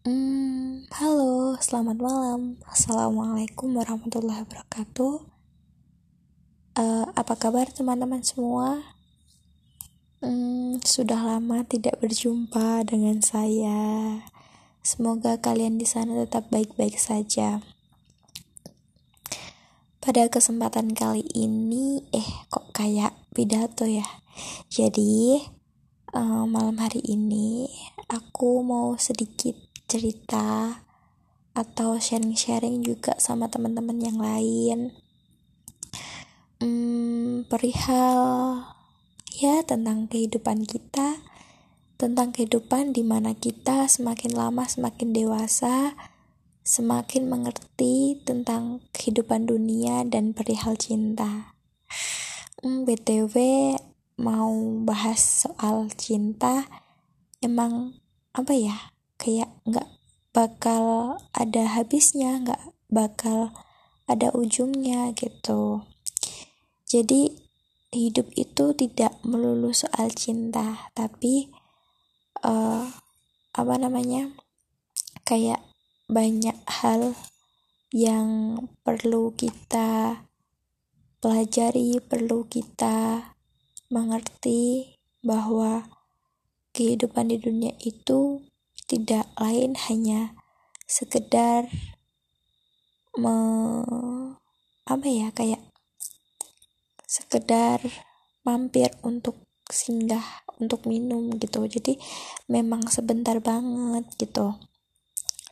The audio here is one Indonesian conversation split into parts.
Hmm, halo, selamat malam. Assalamualaikum warahmatullahi wabarakatuh. Uh, apa kabar teman-teman semua? Hmm, sudah lama tidak berjumpa dengan saya. Semoga kalian di sana tetap baik-baik saja. Pada kesempatan kali ini, eh kok kayak pidato ya. Jadi, uh, malam hari ini aku mau sedikit cerita atau sharing-sharing juga sama teman-teman yang lain. Hmm, perihal ya tentang kehidupan kita tentang kehidupan di mana kita semakin lama semakin dewasa semakin mengerti tentang kehidupan dunia dan perihal cinta. Hmm, btw mau bahas soal cinta emang apa ya kayak nggak bakal ada habisnya nggak bakal ada ujungnya gitu. Jadi hidup itu tidak melulu soal cinta tapi uh, apa namanya kayak banyak hal yang perlu kita pelajari perlu kita mengerti bahwa kehidupan di dunia itu tidak lain hanya sekedar me apa ya kayak sekedar mampir untuk singgah untuk minum gitu. Jadi memang sebentar banget gitu.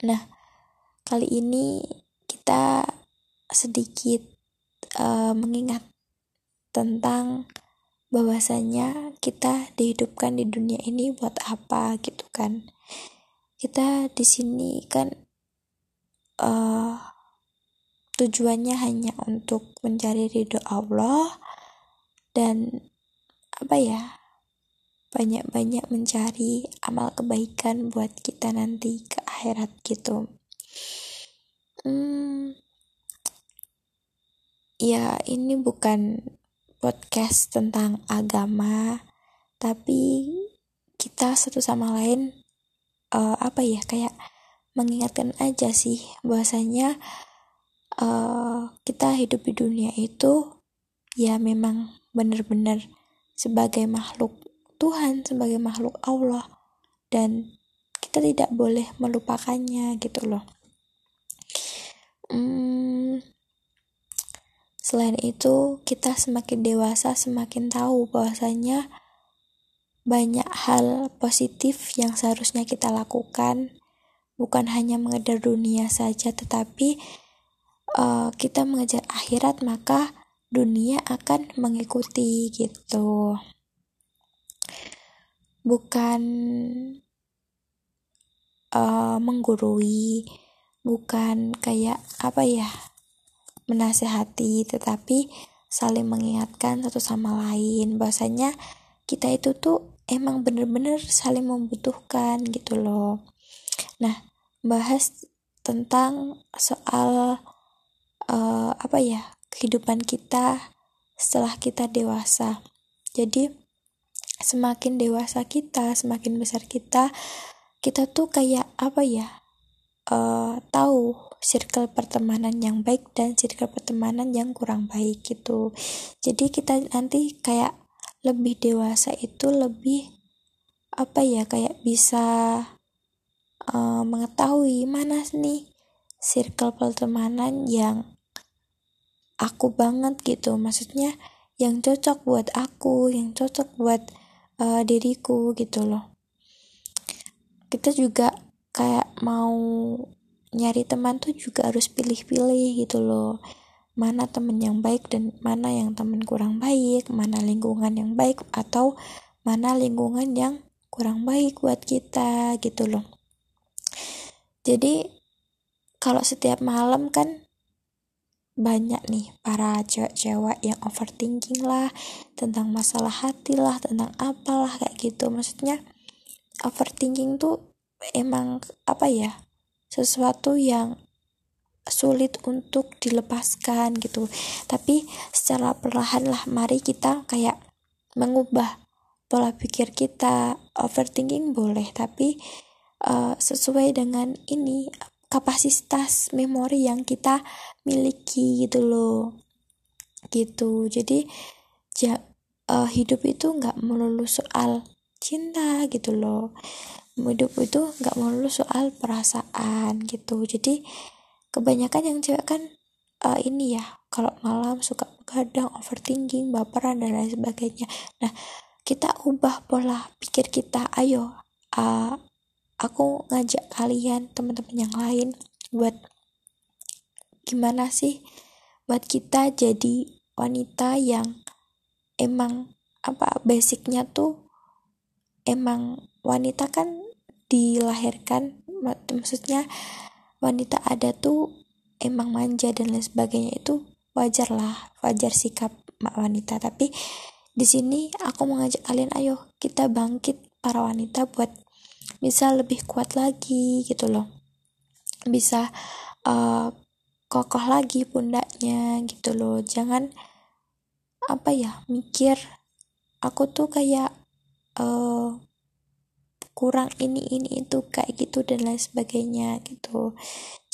Nah kali ini kita sedikit uh, mengingat tentang bahwasanya kita dihidupkan di dunia ini buat apa gitu kan kita di sini kan uh, tujuannya hanya untuk mencari ridho Allah dan apa ya banyak-banyak mencari amal kebaikan buat kita nanti ke akhirat gitu. Hmm, ya ini bukan podcast tentang agama tapi kita satu sama lain uh, apa ya kayak mengingatkan aja sih bahwasanya uh, kita hidup di dunia itu ya memang benar-benar sebagai makhluk Tuhan sebagai makhluk Allah dan kita tidak boleh melupakannya gitu loh. Hmm, selain itu kita semakin dewasa semakin tahu bahwasanya banyak hal positif yang seharusnya kita lakukan. Bukan hanya mengejar dunia saja tetapi uh, kita mengejar akhirat maka dunia akan mengikuti gitu. Bukan uh, menggurui bukan kayak apa ya menasehati tetapi saling mengingatkan satu sama lain. Bahwasanya kita itu tuh emang bener-bener saling membutuhkan gitu loh. Nah bahas tentang soal uh, apa ya kehidupan kita setelah kita dewasa. Jadi semakin dewasa kita semakin besar kita kita tuh kayak apa ya uh, tahu circle pertemanan yang baik dan circle pertemanan yang kurang baik gitu. Jadi kita nanti kayak lebih dewasa itu lebih apa ya kayak bisa uh, mengetahui mana nih circle pertemanan yang aku banget gitu. Maksudnya yang cocok buat aku yang cocok buat uh, diriku gitu loh. Kita juga kayak mau nyari teman tuh juga harus pilih-pilih gitu loh mana temen yang baik dan mana yang temen kurang baik, mana lingkungan yang baik atau mana lingkungan yang kurang baik buat kita gitu loh. Jadi kalau setiap malam kan banyak nih para cewek-cewek yang overthinking lah tentang masalah hati lah tentang apalah kayak gitu maksudnya overthinking tuh emang apa ya sesuatu yang sulit untuk dilepaskan gitu. Tapi secara perlahan lah mari kita kayak mengubah pola pikir kita. Overthinking boleh tapi uh, sesuai dengan ini kapasitas memori yang kita miliki gitu loh. Gitu. Jadi ja, uh, hidup itu nggak melulu soal cinta gitu loh. Hidup itu nggak melulu soal perasaan gitu. Jadi kebanyakan yang cewek kan uh, ini ya kalau malam suka begadang overthinking baperan dan lain sebagainya. Nah kita ubah pola pikir kita. Ayo uh, aku ngajak kalian teman-teman yang lain buat gimana sih buat kita jadi wanita yang emang apa basicnya tuh emang wanita kan dilahirkan mak maksudnya wanita ada tuh emang manja dan lain sebagainya itu wajar lah wajar sikap wanita tapi di sini aku mengajak kalian ayo kita bangkit para wanita buat bisa lebih kuat lagi gitu loh. Bisa uh, kokoh lagi pundaknya gitu loh. Jangan apa ya mikir aku tuh kayak uh, kurang ini ini itu kayak gitu dan lain sebagainya gitu.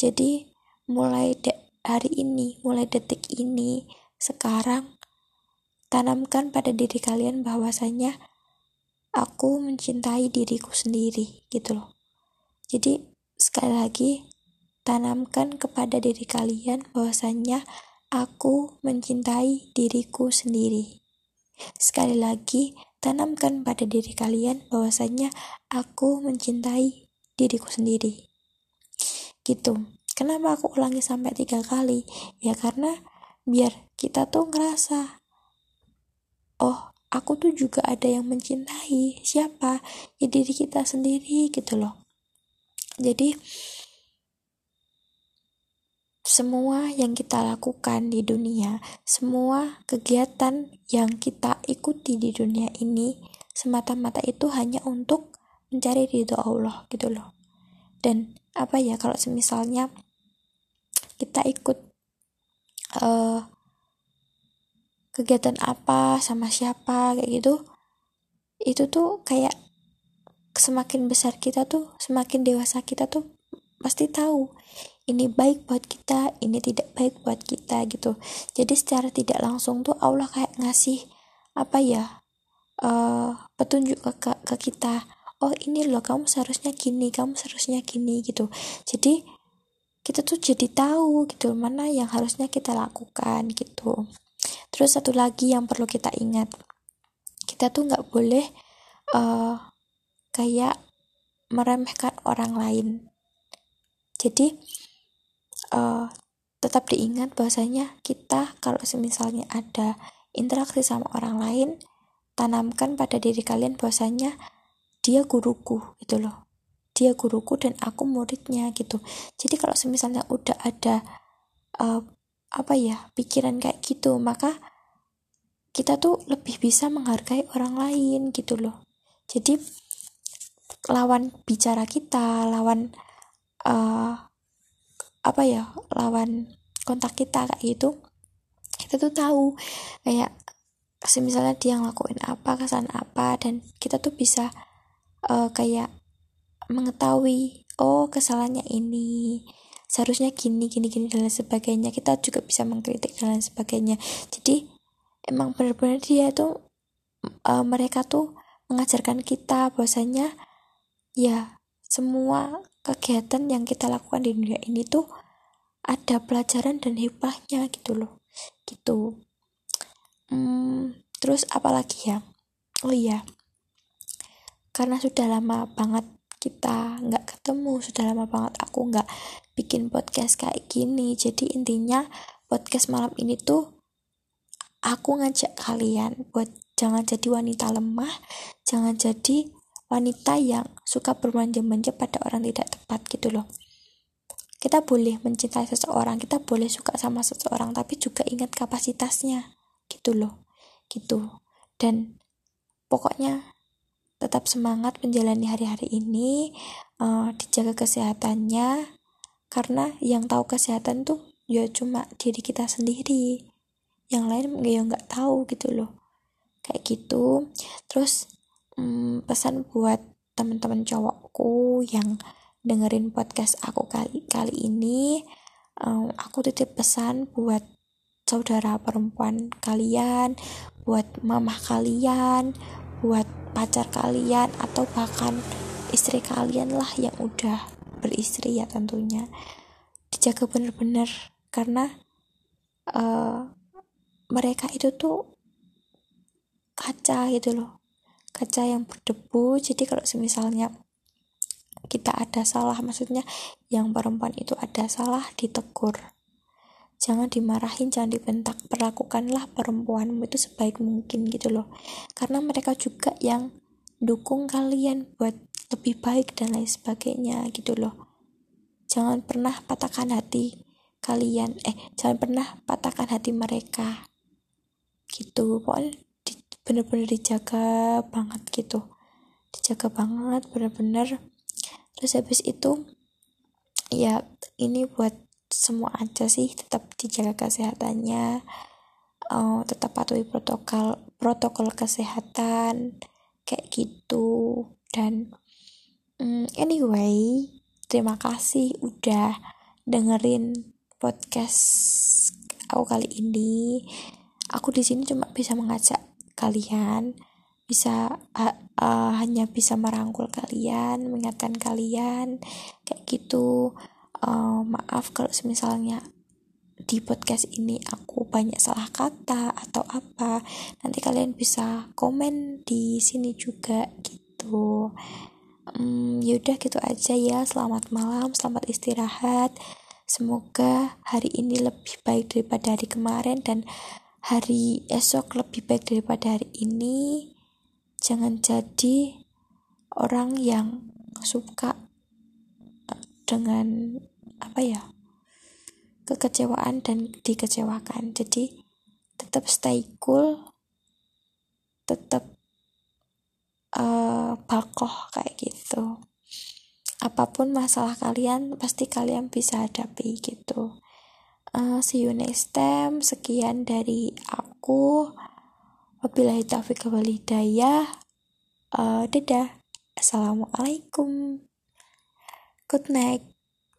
Jadi mulai hari ini, mulai detik ini sekarang Tanamkan pada diri kalian bahwasanya aku mencintai diriku sendiri gitu loh. Jadi sekali lagi tanamkan kepada diri kalian bahwasanya aku mencintai diriku sendiri. Sekali lagi tanamkan pada diri kalian bahwasanya aku mencintai diriku sendiri. Gitu. Kenapa aku ulangi sampai tiga kali? Ya karena biar kita tuh ngerasa oh aku tuh juga ada yang mencintai siapa ya diri kita sendiri gitu loh jadi semua yang kita lakukan di dunia, semua kegiatan yang kita ikuti di dunia ini semata-mata itu hanya untuk mencari ridho Allah gitu loh. Dan apa ya kalau misalnya kita ikut uh, kegiatan apa sama siapa kayak gitu itu tuh kayak semakin besar kita tuh semakin dewasa kita tuh pasti tahu ini baik buat kita ini tidak baik buat kita gitu. Jadi secara tidak langsung tuh Allah kayak ngasih apa ya uh, petunjuk ke, ke, ke kita. Oh ini loh kamu seharusnya gini kamu seharusnya gini gitu. Jadi kita tuh jadi tahu gitu mana yang harusnya kita lakukan gitu. Terus satu lagi yang perlu kita ingat, kita tuh nggak boleh uh, kayak meremehkan orang lain. Jadi uh, tetap diingat bahwasanya kita kalau misalnya ada interaksi sama orang lain, tanamkan pada diri kalian bahwasanya dia guruku gitu loh. Dia guruku dan aku muridnya gitu. Jadi kalau misalnya udah ada uh, apa ya pikiran kayak gitu maka kita tuh lebih bisa menghargai orang lain gitu loh jadi lawan bicara kita lawan uh, apa ya lawan kontak kita kayak gitu kita tuh tahu kayak misalnya dia ngelakuin apa kesan apa dan kita tuh bisa uh, kayak mengetahui oh kesalahannya ini seharusnya gini gini gini dan lain sebagainya. Kita juga bisa mengkritik dan lain sebagainya. Jadi emang benar-benar dia tuh uh, mereka tuh mengajarkan kita bahwasanya ya semua kegiatan yang kita lakukan di dunia ini tuh ada pelajaran dan hikmahnya gitu loh. Gitu. Hmm, terus apalagi ya? Oh iya. Karena sudah lama banget kita nggak ketemu sudah lama banget aku nggak bikin podcast kayak gini. Jadi intinya podcast malam ini tuh aku ngajak kalian buat jangan jadi wanita lemah jangan jadi wanita yang suka bermanja-manja pada orang tidak tepat gitu loh. Kita boleh mencintai seseorang kita boleh suka sama seseorang tapi juga ingat kapasitasnya gitu loh gitu. Dan pokoknya tetap semangat menjalani hari-hari ini uh, dijaga kesehatannya karena yang tahu kesehatan tuh ya cuma diri kita sendiri yang lain ya nggak tahu gitu loh. Kayak gitu. Terus um, pesan buat teman-teman cowokku yang dengerin podcast aku kali kali ini um, aku titip pesan buat saudara perempuan kalian buat mamah kalian buat pacar kalian atau bahkan istri kalian lah yang udah beristri ya tentunya. Dijaga bener-bener karena uh, mereka itu tuh kaca gitu loh kaca yang berdebu. Jadi kalau semisalnya kita ada salah maksudnya yang perempuan itu ada salah ditegur. Jangan dimarahin jangan dibentak. Perlakukanlah perempuanmu itu sebaik mungkin gitu loh. Karena mereka juga yang dukung kalian buat lebih baik dan lain sebagainya gitu loh. Jangan pernah patahkan hati kalian. Eh jangan pernah patahkan hati mereka. Gitu. Pokoknya bener-bener dijaga banget gitu. Dijaga banget bener-bener. Terus habis itu ya ini buat semua aja sih tetap dijaga kesehatannya uh, tetap patuhi protokol protokol kesehatan kayak gitu. Dan um, anyway terima kasih udah dengerin podcast aku kali ini. Aku di sini cuma bisa mengajak kalian bisa uh, uh, hanya bisa merangkul kalian mengingatkan kalian kayak gitu. Uh, maaf kalau misalnya di podcast ini aku banyak salah kata atau apa. Nanti kalian bisa komen di sini juga gitu. Um, yaudah gitu aja ya. Selamat malam selamat istirahat. Semoga hari ini lebih baik daripada hari kemarin dan hari esok lebih baik daripada hari ini. Jangan jadi orang yang suka eh, dengan apa ya kekecewaan dan dikecewakan. Jadi tetap stay cool tetap uh, bakoh kayak gitu. Apa pun masalah kalian pasti kalian bisa hadapi gitu uh, see you next time. Sekian dari aku. Wabillahi taufiq walhidayah uh, dadah. Assalamualaikum. Good night